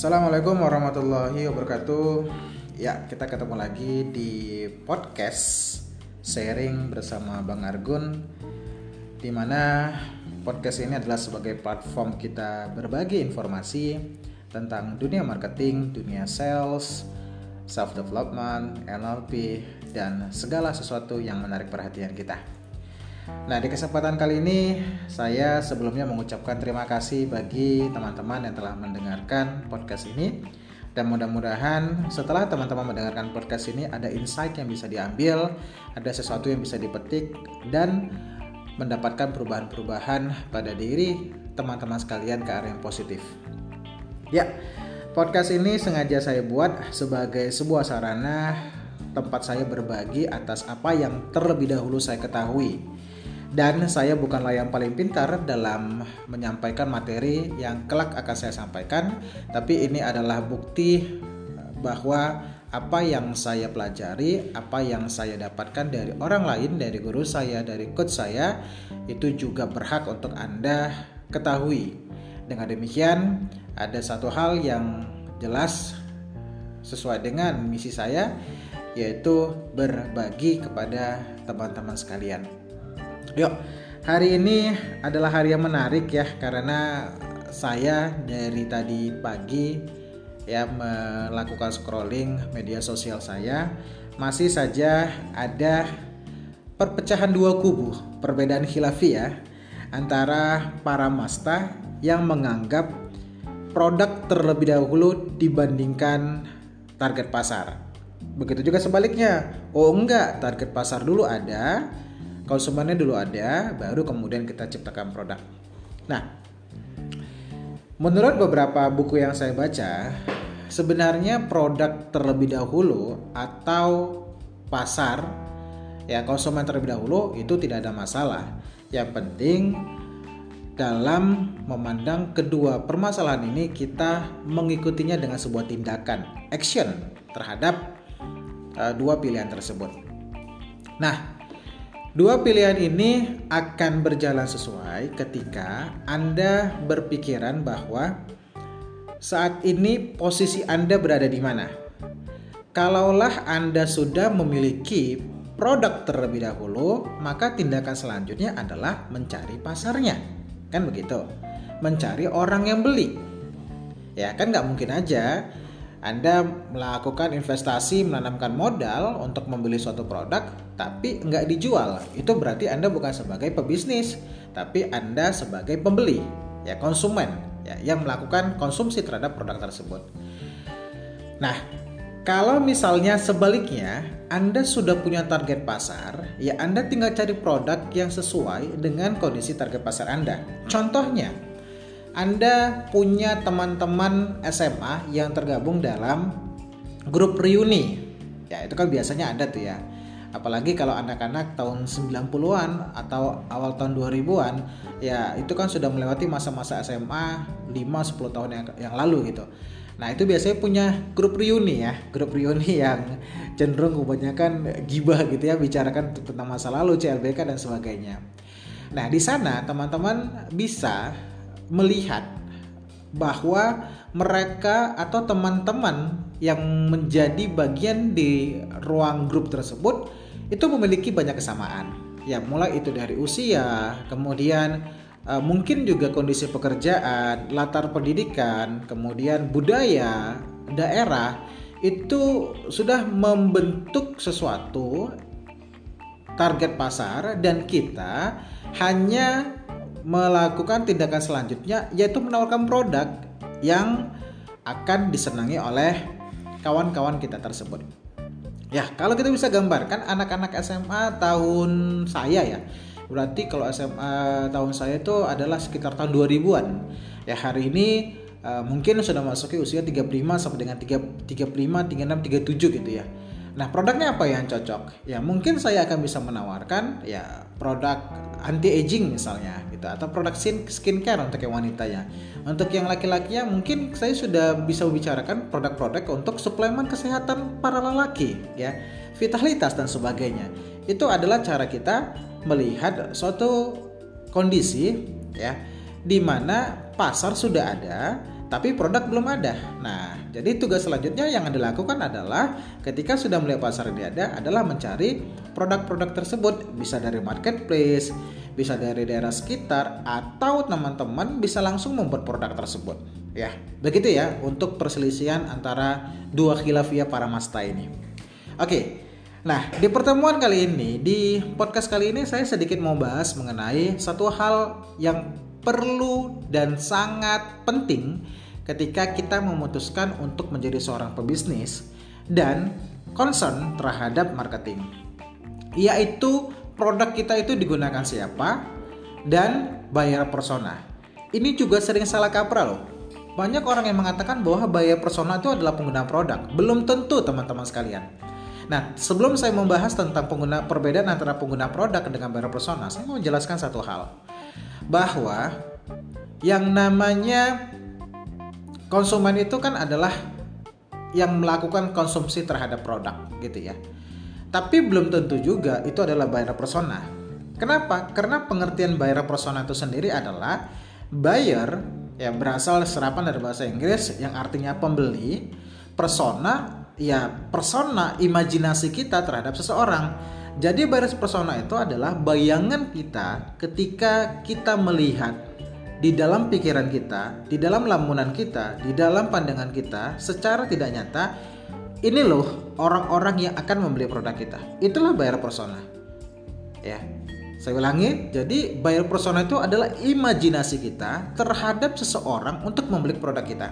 Assalamualaikum warahmatullahi wabarakatuh. Ya, kita ketemu lagi di podcast sharing bersama Bang Argun di mana podcast ini adalah sebagai platform kita berbagi informasi tentang dunia marketing, dunia sales, self development, NLP dan segala sesuatu yang menarik perhatian kita. Nah, di kesempatan kali ini saya sebelumnya mengucapkan terima kasih bagi teman-teman yang telah mendengarkan podcast ini. Dan mudah-mudahan setelah teman-teman mendengarkan podcast ini ada insight yang bisa diambil, ada sesuatu yang bisa dipetik dan mendapatkan perubahan-perubahan pada diri teman-teman sekalian ke arah yang positif. Ya, podcast ini sengaja saya buat sebagai sebuah sarana tempat saya berbagi atas apa yang terlebih dahulu saya ketahui dan saya bukanlah yang paling pintar dalam menyampaikan materi yang kelak akan saya sampaikan, tapi ini adalah bukti bahwa apa yang saya pelajari, apa yang saya dapatkan dari orang lain, dari guru saya, dari coach saya, itu juga berhak untuk Anda ketahui. Dengan demikian, ada satu hal yang jelas sesuai dengan misi saya, yaitu berbagi kepada teman-teman sekalian. Yuk, hari ini adalah hari yang menarik ya karena saya dari tadi pagi ya melakukan scrolling media sosial saya masih saja ada perpecahan dua kubu, perbedaan khilafi ya antara para masta yang menganggap produk terlebih dahulu dibandingkan target pasar. Begitu juga sebaliknya. Oh enggak, target pasar dulu ada, konsumennya dulu ada, baru kemudian kita ciptakan produk. Nah, menurut beberapa buku yang saya baca, sebenarnya produk terlebih dahulu atau pasar ya konsumen terlebih dahulu itu tidak ada masalah. Yang penting dalam memandang kedua permasalahan ini kita mengikutinya dengan sebuah tindakan action terhadap uh, dua pilihan tersebut. Nah, Dua pilihan ini akan berjalan sesuai ketika Anda berpikiran bahwa saat ini posisi Anda berada di mana. Kalaulah Anda sudah memiliki produk terlebih dahulu, maka tindakan selanjutnya adalah mencari pasarnya. Kan begitu? Mencari orang yang beli. Ya kan nggak mungkin aja anda melakukan investasi menanamkan modal untuk membeli suatu produk tapi nggak dijual. Itu berarti Anda bukan sebagai pebisnis, tapi Anda sebagai pembeli, ya konsumen, ya yang melakukan konsumsi terhadap produk tersebut. Nah, kalau misalnya sebaliknya, Anda sudah punya target pasar, ya Anda tinggal cari produk yang sesuai dengan kondisi target pasar Anda. Contohnya, anda punya teman-teman SMA yang tergabung dalam grup reuni. Ya, itu kan biasanya ada tuh ya. Apalagi kalau anak-anak tahun 90-an atau awal tahun 2000-an, ya itu kan sudah melewati masa-masa SMA 5-10 tahun yang, yang lalu gitu. Nah, itu biasanya punya grup reuni ya, grup reuni yang cenderung kebanyakan gibah gitu ya, bicarakan tentang masa lalu, CLBK dan sebagainya. Nah, di sana teman-teman bisa melihat bahwa mereka atau teman-teman yang menjadi bagian di ruang grup tersebut itu memiliki banyak kesamaan. Ya, mulai itu dari usia, kemudian uh, mungkin juga kondisi pekerjaan, latar pendidikan, kemudian budaya, daerah itu sudah membentuk sesuatu target pasar dan kita hanya melakukan tindakan selanjutnya yaitu menawarkan produk yang akan disenangi oleh kawan-kawan kita tersebut. Ya, kalau kita bisa gambarkan anak-anak SMA tahun saya ya. Berarti kalau SMA tahun saya itu adalah sekitar tahun 2000-an. Ya, hari ini uh, mungkin sudah masuki usia 35 sampai dengan 3, 35, 36, 37 gitu ya. Nah, produknya apa yang cocok? Ya, mungkin saya akan bisa menawarkan ya produk anti aging misalnya gitu atau produk skincare untuk yang wanita ya. Untuk yang laki-laki ya mungkin saya sudah bisa membicarakan produk-produk untuk suplemen kesehatan para lelaki ya, vitalitas dan sebagainya. Itu adalah cara kita melihat suatu kondisi ya di mana pasar sudah ada tapi produk belum ada. Nah, jadi tugas selanjutnya yang dilakukan adalah ketika sudah melihat pasar ini ada adalah mencari produk-produk tersebut bisa dari marketplace, bisa dari daerah sekitar atau teman-teman bisa langsung membuat produk tersebut. Ya, begitu ya untuk perselisihan antara dua khilafiyah para masta ini. Oke. Nah, di pertemuan kali ini, di podcast kali ini saya sedikit mau bahas mengenai satu hal yang perlu dan sangat penting ketika kita memutuskan untuk menjadi seorang pebisnis dan concern terhadap marketing. Yaitu produk kita itu digunakan siapa dan bayar persona. Ini juga sering salah kaprah loh. Banyak orang yang mengatakan bahwa bayar persona itu adalah pengguna produk. Belum tentu teman-teman sekalian. Nah, sebelum saya membahas tentang pengguna perbedaan antara pengguna produk dengan buyer persona, saya mau menjelaskan satu hal. Bahwa yang namanya konsumen itu kan adalah yang melakukan konsumsi terhadap produk gitu ya. Tapi belum tentu juga itu adalah buyer persona. Kenapa? Karena pengertian buyer persona itu sendiri adalah buyer yang berasal serapan dari bahasa Inggris yang artinya pembeli, persona ya persona imajinasi kita terhadap seseorang. Jadi baris persona itu adalah bayangan kita ketika kita melihat di dalam pikiran kita, di dalam lamunan kita, di dalam pandangan kita secara tidak nyata ini loh orang-orang yang akan membeli produk kita. Itulah bayar persona. Ya. Saya ulangi, jadi bayar persona itu adalah imajinasi kita terhadap seseorang untuk membeli produk kita.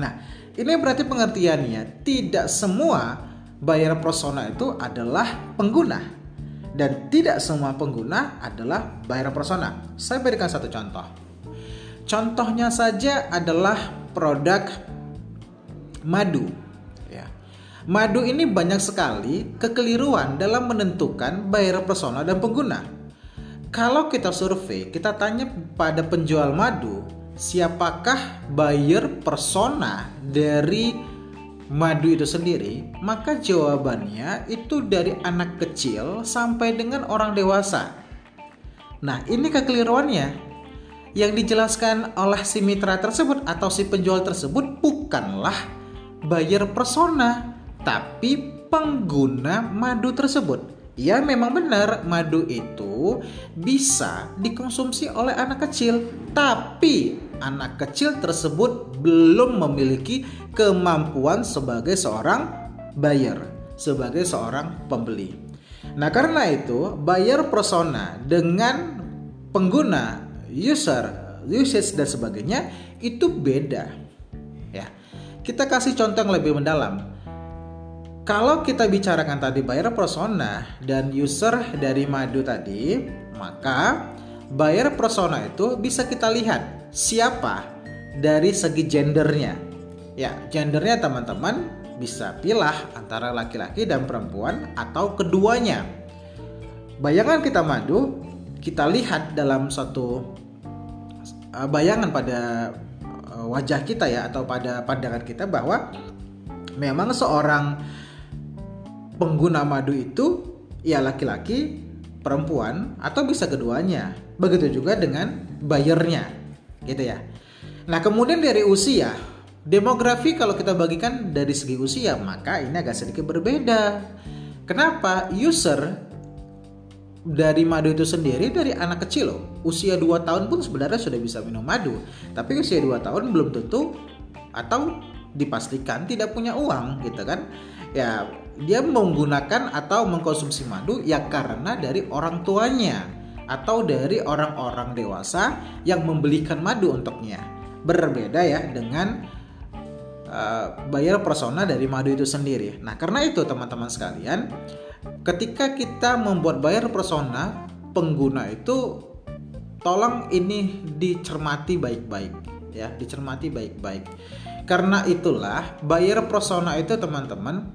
Nah, ini berarti pengertiannya tidak semua buyer persona itu adalah pengguna dan tidak semua pengguna adalah buyer persona. Saya berikan satu contoh. Contohnya saja adalah produk madu. Ya. Madu ini banyak sekali kekeliruan dalam menentukan buyer persona dan pengguna. Kalau kita survei, kita tanya pada penjual madu, siapakah buyer persona dari madu itu sendiri, maka jawabannya itu dari anak kecil sampai dengan orang dewasa. Nah, ini kekeliruannya. Yang dijelaskan oleh si mitra tersebut atau si penjual tersebut bukanlah buyer persona, tapi pengguna madu tersebut. Ya memang benar madu itu bisa dikonsumsi oleh anak kecil. Tapi anak kecil tersebut belum memiliki kemampuan sebagai seorang buyer Sebagai seorang pembeli. Nah karena itu buyer persona dengan pengguna user usage dan sebagainya itu beda. Ya kita kasih contoh yang lebih mendalam kalau kita bicarakan tadi buyer persona dan user dari madu tadi, maka buyer persona itu bisa kita lihat siapa dari segi gendernya. Ya, gendernya teman-teman bisa pilih antara laki-laki dan perempuan atau keduanya. Bayangan kita madu, kita lihat dalam suatu uh, bayangan pada uh, wajah kita ya atau pada pandangan kita bahwa memang seorang pengguna madu itu ya laki-laki, perempuan atau bisa keduanya. Begitu juga dengan bayarnya, gitu ya. Nah, kemudian dari usia, demografi kalau kita bagikan dari segi usia, maka ini agak sedikit berbeda. Kenapa? User dari madu itu sendiri dari anak kecil loh. Usia 2 tahun pun sebenarnya sudah bisa minum madu. Tapi usia 2 tahun belum tentu atau dipastikan tidak punya uang gitu kan. Ya dia menggunakan atau mengkonsumsi madu ya karena dari orang tuanya atau dari orang-orang dewasa yang membelikan madu untuknya. Berbeda ya dengan uh, bayar persona dari madu itu sendiri. Nah, karena itu teman-teman sekalian, ketika kita membuat bayar persona pengguna itu tolong ini dicermati baik-baik ya, dicermati baik-baik. Karena itulah bayar persona itu teman-teman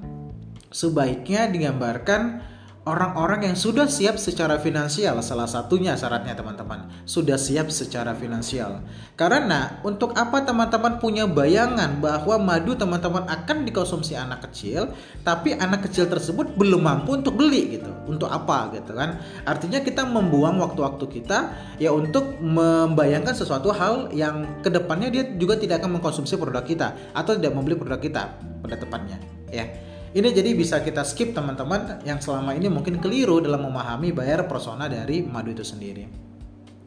sebaiknya digambarkan orang-orang yang sudah siap secara finansial salah satunya syaratnya teman-teman sudah siap secara finansial. Karena untuk apa teman-teman punya bayangan bahwa madu teman-teman akan dikonsumsi anak kecil tapi anak kecil tersebut belum mampu untuk beli gitu. Untuk apa gitu kan? Artinya kita membuang waktu-waktu kita ya untuk membayangkan sesuatu hal yang ke depannya dia juga tidak akan mengkonsumsi produk kita atau tidak membeli produk kita pada tepatnya ya ini jadi bisa kita skip teman-teman yang selama ini mungkin keliru dalam memahami bayar persona dari madu itu sendiri.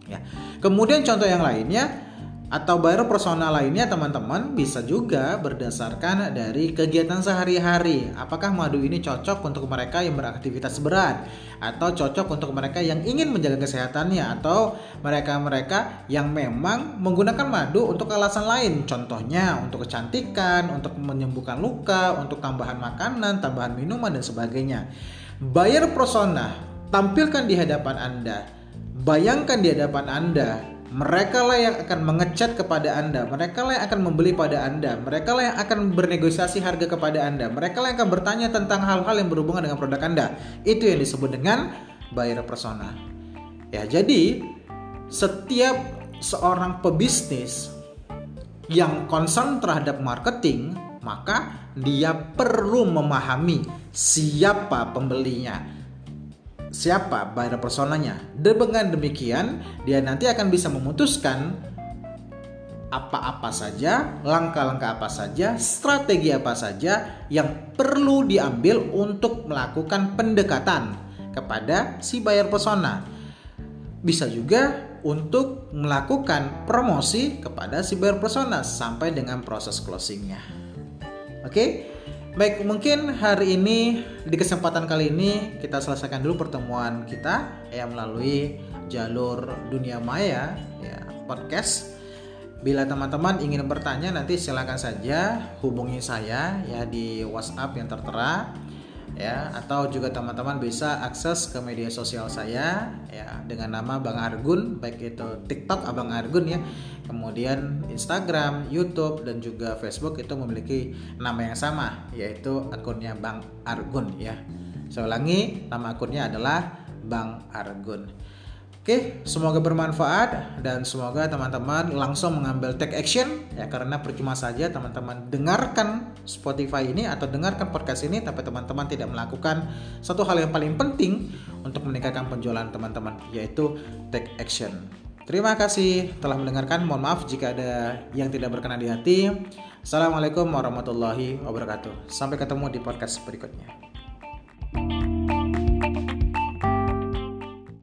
Ya. Kemudian contoh yang lainnya atau bayar personal lainnya teman-teman bisa juga berdasarkan dari kegiatan sehari-hari. Apakah madu ini cocok untuk mereka yang beraktivitas berat atau cocok untuk mereka yang ingin menjaga kesehatannya atau mereka-mereka yang memang menggunakan madu untuk alasan lain. Contohnya untuk kecantikan, untuk menyembuhkan luka, untuk tambahan makanan, tambahan minuman dan sebagainya. Bayar persona, tampilkan di hadapan Anda. Bayangkan di hadapan Anda mereka lah yang akan mengecat kepada Anda, mereka lah yang akan membeli pada Anda, mereka lah yang akan bernegosiasi harga kepada Anda, mereka lah yang akan bertanya tentang hal-hal yang berhubungan dengan produk Anda. Itu yang disebut dengan buyer persona. Ya, jadi setiap seorang pebisnis yang concern terhadap marketing, maka dia perlu memahami siapa pembelinya, siapa buyer personanya. Dengan demikian, dia nanti akan bisa memutuskan apa-apa saja, langkah-langkah apa saja, strategi apa saja yang perlu diambil untuk melakukan pendekatan kepada si buyer persona. Bisa juga untuk melakukan promosi kepada si buyer persona sampai dengan proses closingnya. Oke, okay? Baik, mungkin hari ini di kesempatan kali ini kita selesaikan dulu pertemuan kita ya melalui jalur dunia maya ya podcast. Bila teman-teman ingin bertanya nanti silakan saja hubungi saya ya di WhatsApp yang tertera ya. Atau juga teman-teman bisa akses ke media sosial saya ya dengan nama Bang Argun baik itu TikTok Abang Argun ya. Kemudian Instagram, YouTube dan juga Facebook itu memiliki nama yang sama yaitu akunnya Bang Argun ya. Saya ulangi nama akunnya adalah Bang Argun Oke, semoga bermanfaat dan semoga teman-teman langsung mengambil take action ya karena percuma saja teman-teman dengarkan Spotify ini atau dengarkan podcast ini tapi teman-teman tidak melakukan satu hal yang paling penting untuk meningkatkan penjualan teman-teman yaitu take action. Terima kasih telah mendengarkan. Mohon maaf jika ada yang tidak berkenan di hati. Assalamualaikum warahmatullahi wabarakatuh. Sampai ketemu di podcast berikutnya.